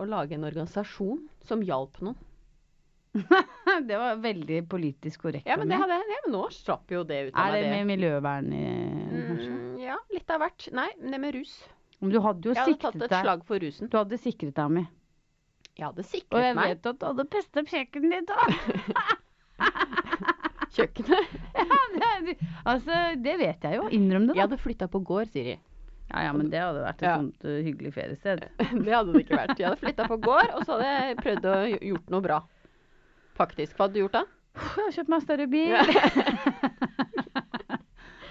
å lage en organisasjon som hjalp noen. det var veldig politisk korrekt. Ja, men det hadde. Ja, men nå slapp jo det ut av er det med miljøvern i? Mm, ja, litt av hvert. Nei, det med rus. Men du hadde jo Jeg hadde tatt et deg. slag for rusen. Du hadde sikret deg, Ami. Jeg hadde sikret meg. Og jeg meg vet at du hadde pesta kjøkkenet ditt òg. kjøkkenet. altså, det vet jeg jo. Innrøm det, Jeg hadde flytta på gård, Siri. Ja, ja, men det hadde vært et Ja. sånt uh, hyggelig feriested. Det hadde det ikke vært. Jeg hadde flytta på gård, og så hadde jeg prøvd å gjort noe bra. Faktisk. Hva hadde du gjort da? Jeg har kjøpt meg større bil. Ja.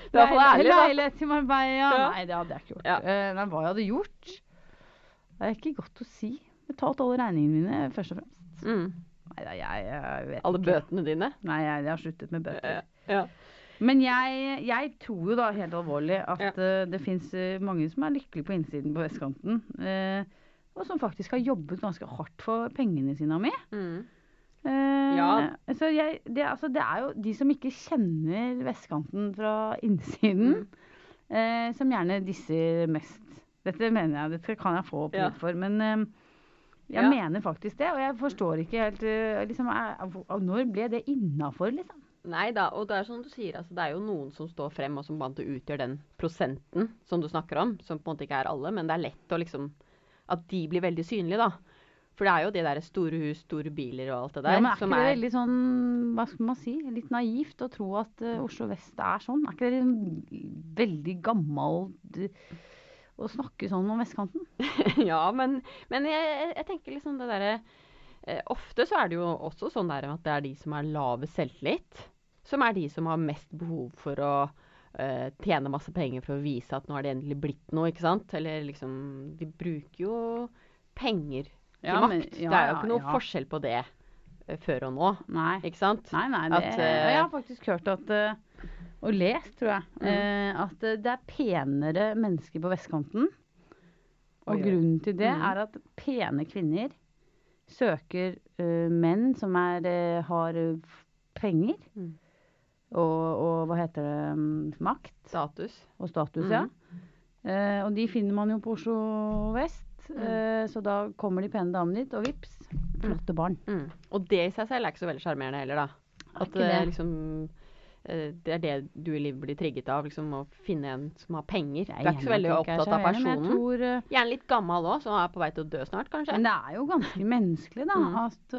Du er i ærlig. Leilighet til Marbella. Ja. Nei, det hadde jeg ikke gjort. Ja. Eh, nei, hva jeg hadde gjort? Det er ikke godt å si. Betalt alle regningene mine, først og fremst. Mm. Nei da, jeg, jeg vet Alle ikke. bøtene dine? Nei, jeg, jeg har sluttet med bøter. Ja. Men jeg, jeg tror jo da helt alvorlig at eh, det fins mange som er lykkelige på innsiden på vestkanten. Uh, og som faktisk har jobbet ganske hardt for pengene sine og med. Mm. Eh, Ja. Så jeg, det, altså, det er jo de som ikke kjenner vestkanten fra innsiden, Mm. uh, som gjerne disser mest. Dette mener jeg, dette kan jeg få opp Ja. for, men uh, jeg Ja. mener faktisk det. Og jeg forstår ikke helt eh, liksom, Når ble det innafor, liksom? Nei da, og det er som du sier, altså, det er jo noen som står frem og som vant og utgjør den prosenten som du snakker om, som på en måte ikke er alle, men det er lett å liksom At de blir veldig synlige, da. For det er jo det der store hus, store biler og alt det der ja, men er som ikke det veldig sånn, hva skal man si, litt naivt å tro at uh, Oslo vest er sånn? Er ikke det liksom veldig gammelt eh, å snakke sånn om vestkanten? Ja, men, men jeg, jeg tenker liksom det derre eh, Ofte så er det jo også sånn der at det er de som har lavest selvtillit, som er de som har mest behov for å eh, tjene masse penger for å vise at nå har det endelig blitt noe, ikke sant? Eller liksom De bruker jo penger Ja, makt. men- ja, det er jo ikke noe forskjell på det eh, før og nå, Nei. ikke sant? Nei, nei. Det, At, eh, jeg har faktisk hørt at eh, Og lest, tror jeg. Mm. at det er penere mennesker på vestkanten. Og Oi, grunnen til det Mm. er at pene kvinner søker uh, menn som er, uh, har penger. Mm. Og, og hva heter det mm, Makt Status. og status, Mm. ja. Uh, og de finner man jo på Oslo vest. Mm. Eh, så da kommer de pene damene dit, og vips, flotte barn. Mm. Og det i seg selv er ikke så veldig sjarmerende heller, da. At det, det? liksom eh, Det er det du i livet blir trigget av, liksom å finne en som har penger. Jeg Du er ikke så veldig opptatt av personen. tror, eh, Gjerne litt gammel òg, som er på vei til å dø snart, kanskje. Men det er jo ganske menneskelig, da. Mm. At,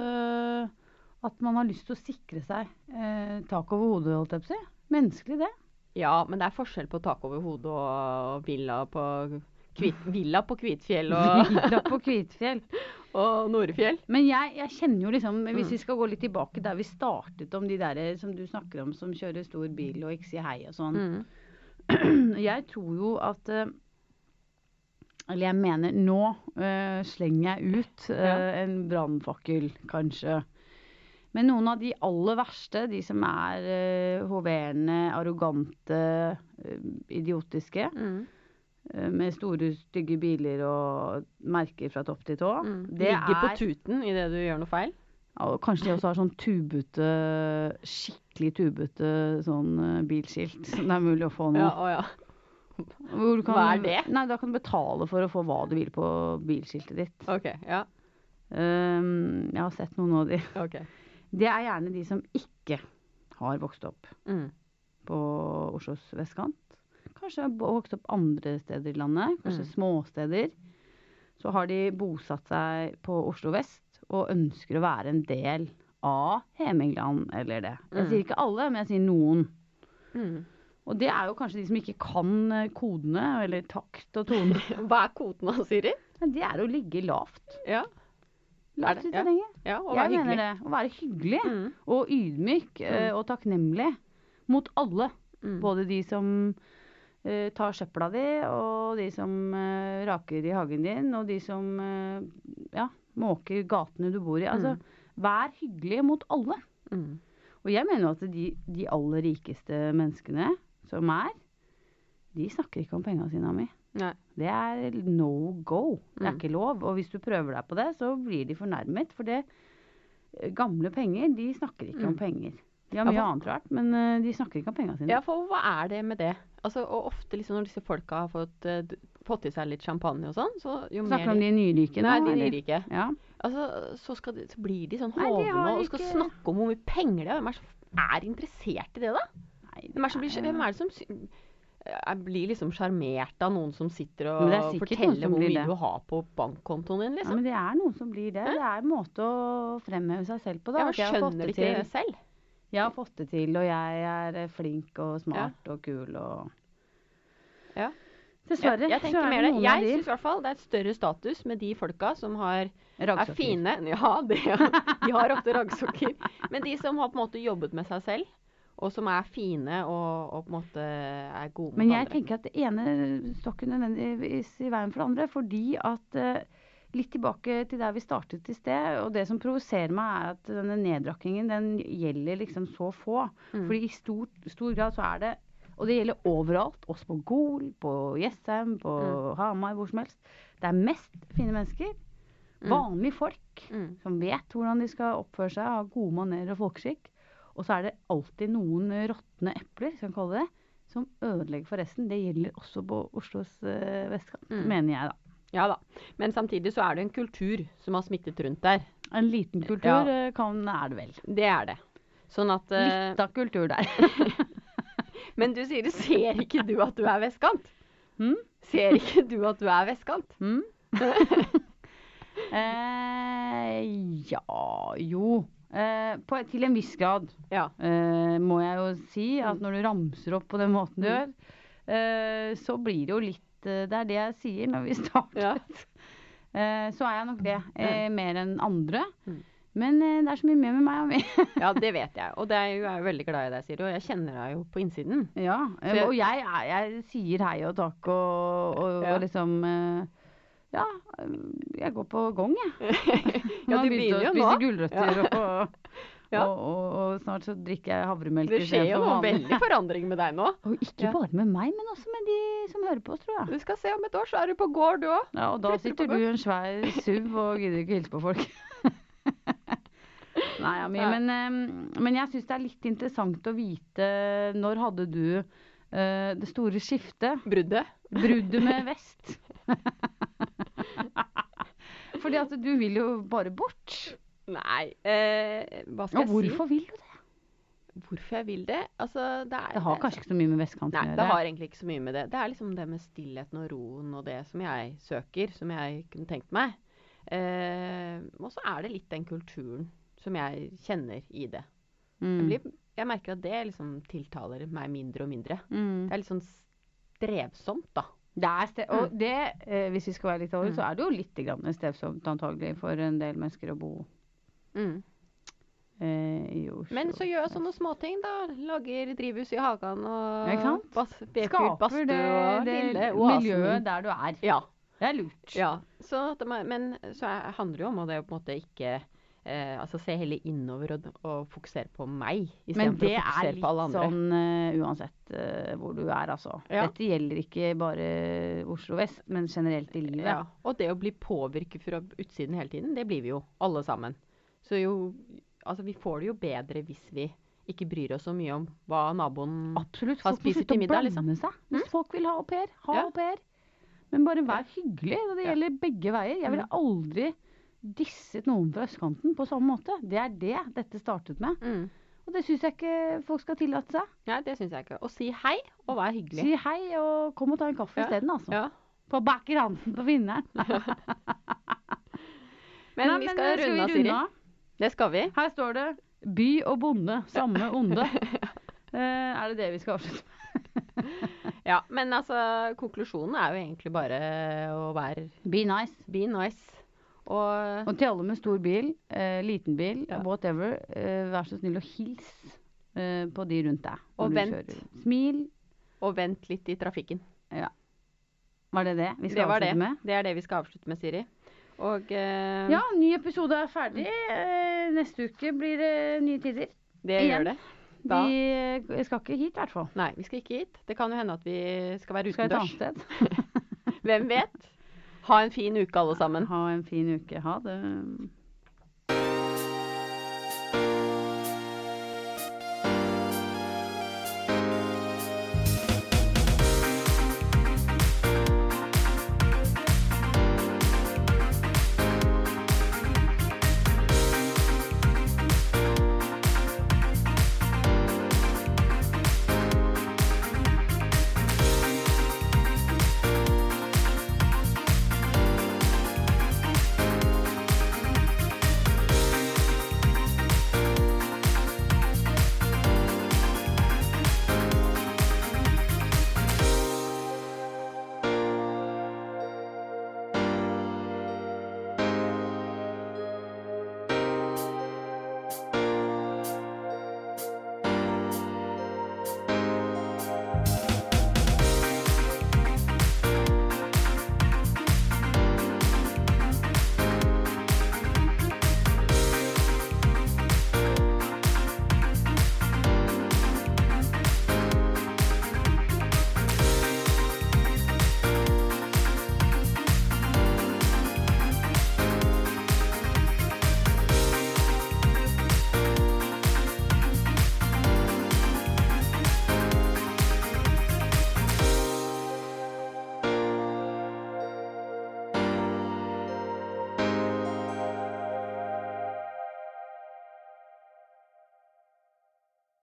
at man har lyst til å sikre seg eh, tak over hodet, holdt jeg på å si. Menneskelig, det. Ja, men det er forskjell på tak over hodet og villa på, Kvit, villa på Kvitfjell og, Villa på Kvitfjell. og Norefjell. Men jeg, jeg kjenner jo liksom, hvis Mm. vi skal gå litt tilbake der vi startet om de der som du snakker om, som kjører stor bil og ikke sier hei og sånn. Mm. Jeg tror jo at eh, Eller jeg mener, nå uh, slenger jeg ut uh, Ja. en brannfakkel, kanskje. Men noen av de aller verste, de som er uh, hoverende, arrogante, uh, idiotiske, Mm. Eh, med store, stygge biler og merker fra topp til tå, Mm. det Ligger på er tuten idet du gjør noe feil. ja, og Kanskje de også har sånn tubete, skikkelig tubete sånn eh, bilskilt som det er mulig å få nå. Ja, å ja. Kan, Hva er det? Nei, Da kan du betale for å få hva du vil på bilskiltet ditt. OK. Ja. Um, jeg har sett noen av de. ok. Det er gjerne de som ikke har vokst opp Mm. på Oslos vestkant. Kanskje har vokst opp andre steder i landet, kanskje Mm. småsteder. Så har de bosatt seg på Oslo vest og ønsker å være en del av Hemingland eller det. Jeg Mm. sier ikke alle, men jeg sier noen. Mm. Og det er jo kanskje de som ikke kan eh, kodene, eller takt og tone. Hva er kodene, Siri? Det er å ligge lavt. Ja. Lavt det? litt Ja. ja og Jeg være mener det. Å være hyggelig Mm. og ydmyk eh, Mm. og takknemlig mot alle. Mm. Både de som eh, tar søpla di, og de som eh, raker i hagen din, og de som eh, ja, måker gatene du bor i. Altså, Mm. vær hyggelig mot alle. Mm. Og jeg mener jo at de, de aller rikeste menneskene som er, de snakker ikke om penga sine, Ami. Nei. Det er no go. Det er Mm. ikke lov. Og hvis du prøver deg på det, så blir de fornærmet. For det gamle penger, de snakker ikke om Mm. penger. De har Ja, mye for- annet rart, men eh, de snakker ikke om pengene sine. Ja, for hva er det med det? Altså, og ofte liksom når disse folka har fått, uh, fått i seg litt champagne og sånn, så jo Snakker mer om de nyrike nå? Nei, de nyrike. Ja. Altså, så, de, så blir de sånn hovne og skal ikke- snakke om hvor mye penger de har. Hvem er det som er interessert i det, da? Nei, Hvem er, det som blir, hvem er det som eh, blir liksom sjarmert av noen som sitter og det er forteller hvor mye du har på bankkontoen din, Liksom. Ja, men det er noen som blir det. Det er en måte å fremheve seg selv på. Da. Ja, men jeg skjønner det de ikke det selv? Jeg har fått det til, og jeg er eh, flink og smart og kul og Ja. Dessverre. jeg, jeg tenker mer det det. Jeg syns i hvert fall det er et større status med de folka som har er fine. Ja, det, de har ofte raggsokker. Men de som har på en måte jobbet med seg selv, og som er fine og, og på en måte er gode mot Men jeg andre. tenker at det ene står ikke nødvendigvis i veien for det andre. Fordi at eh, Litt tilbake til der vi startet i sted. Og det som provoserer meg, er at denne nedrakkingen den gjelder liksom så få. Mm. Fordi i stor, stor grad så er det Og det gjelder overalt. Også på Gol, på Jessheim, på Mm. Hamar, hvor som helst. Det er mest fine mennesker. Mm. Vanlige folk Mm. som vet hvordan de skal oppføre seg, ha gode manerer og folkeskikk. Og så er det alltid noen råtne epler, skal vi kalle det, som ødelegger for resten. Det gjelder også på Oslos eh, vestkant, Mm. mener jeg da. Ja da. Men samtidig så er det en kultur som har smittet rundt der. En liten kultur Ja. eh, kan, er det vel. Det er det. Sånn at uh... Litt av kultur der. Men du sier, ser ikke du at du er vestkant? Hmm? Ser ikke du at du er vestkant? Hmm? eh, ja Jo. Eh, på, til en viss grad Ja. eh, må jeg jo si at Mm. når du ramser opp på den måten du Mm. gjør, eh, så blir det jo litt Det er det jeg sier når vi startet. Ja. Eh, så er jeg nok det. Eh, mer enn andre. Mm. Men eh, det er så mye mer med meg og meg. ja, det vet jeg. Og det er jo, jeg er jo veldig glad i deg, Siri. Og jeg kjenner deg jo på innsiden. ja, eh, jeg- og jeg, jeg sier hei og takk og, og, Ja. og liksom eh, Ja, eh, jeg går på gong, jeg. ja, Nå du har jeg begynt begynner jo å nå. spise gulrøtter og, Ja. og, og, og snart så drikker jeg havremelk Det skjer jo noen noe veldig forandring med deg nå. Og ikke Ja. bare med meg, men også med de som hører på oss, tror jeg. Du skal se om et år, så er du på gård, du òg. Ja, og da Flytter sitter du i en svær SUV og gidder ikke hilse på folk. Nei, Ami, Ja. men, eh, men jeg syns det er litt interessant å vite Når hadde du uh, det store skiftet? Bruddet. Bruddet med vest. Fordi at du vil jo bare bort. Nei, eh, hva skal Og jeg si? hvorfor vil du det? Hvorfor jeg vil det? Altså, det er Det har kanskje ikke så mye med vestkanten Nei, å det har egentlig ikke så mye med det. Det er liksom det med stillheten og roen og det som jeg søker, som jeg kunne tenkt meg. Eh, og så er det litt den kulturen som jeg kjenner i det. Mm. Jeg, blir, jeg merker at det liksom tiltaler meg mindre og mindre. Mm. Det er litt sånn strevsomt, da. Det er og det, eh, hvis vi skal være litt over, Mm. så er det jo litt grann strevsomt antagelig for en del mennesker å bo Mm. eh, i Oslo. Men så gjør jeg sånne småting, da. Lager drivhus i hagen og Ikke bas Skaper badstue det, og det lille oasen miljøet der du er. Ja. Det er lurt. ja. Så at men så er- handler det jo om det å på en måte ikke eh, Altså se heller innover og, og fokusere på meg Men istedenfor det å er fokusere litt på alle andre. sånn uh, uansett uh, hvor du er, altså. Ja. Dette gjelder ikke bare Oslo vest, men generelt i livet. Ja, og det å bli påvirket fra utsiden hele tiden, det blir vi jo alle sammen. Så jo Altså, vi får det jo bedre hvis vi ikke bryr oss så mye om hva naboen Absolutt. har spist til middag, liksom. seg. Hvis folk vil ha au pair, ha Ja. au pair. Men bare vær hyggelig. og Det Ja. gjelder begge veier. Jeg ville Mm. aldri disset noen fra østkanten på samme måte. Det er det dette startet med. mm. Og det syns jeg ikke folk skal tillate seg. Ja, det syns jeg ikke. Og si hei, og vær hyggelig. Si hei og kom og ta en kaffe Ja. isteden, altså. Ja. På bakgransen på vinneren. Men men, vi men, skal eh, runde av, Siri. Det skal vi. Her står det 'by og bonde, samme onde'. Eh, er det det vi skal avslutte med? Ja, men altså, konklusjonen er jo egentlig bare å være Be nice. be nice. Og Og til alle med stor bil, eh, liten bil, Ja. whatever, eh, vær så snill og hils eh, på de rundt deg. Og vent. kjører. Smil. og vent litt i trafikken. Ja. Var det det vi skal Det avslutte det. med? Det er det vi skal avslutte med, Siri. Og eh, Ja, ny episode er ferdig. Eh, neste uke blir det nye tider. det igjen. gjør det. Da. Vi eh, skal ikke hit, i hvert fall. Nei, vi skal ikke hit. Det kan jo hende at vi skal være Skal et utendørs. annet sted. Hvem vet? Ha en fin uke, alle sammen. Ha en fin uke. Ha det.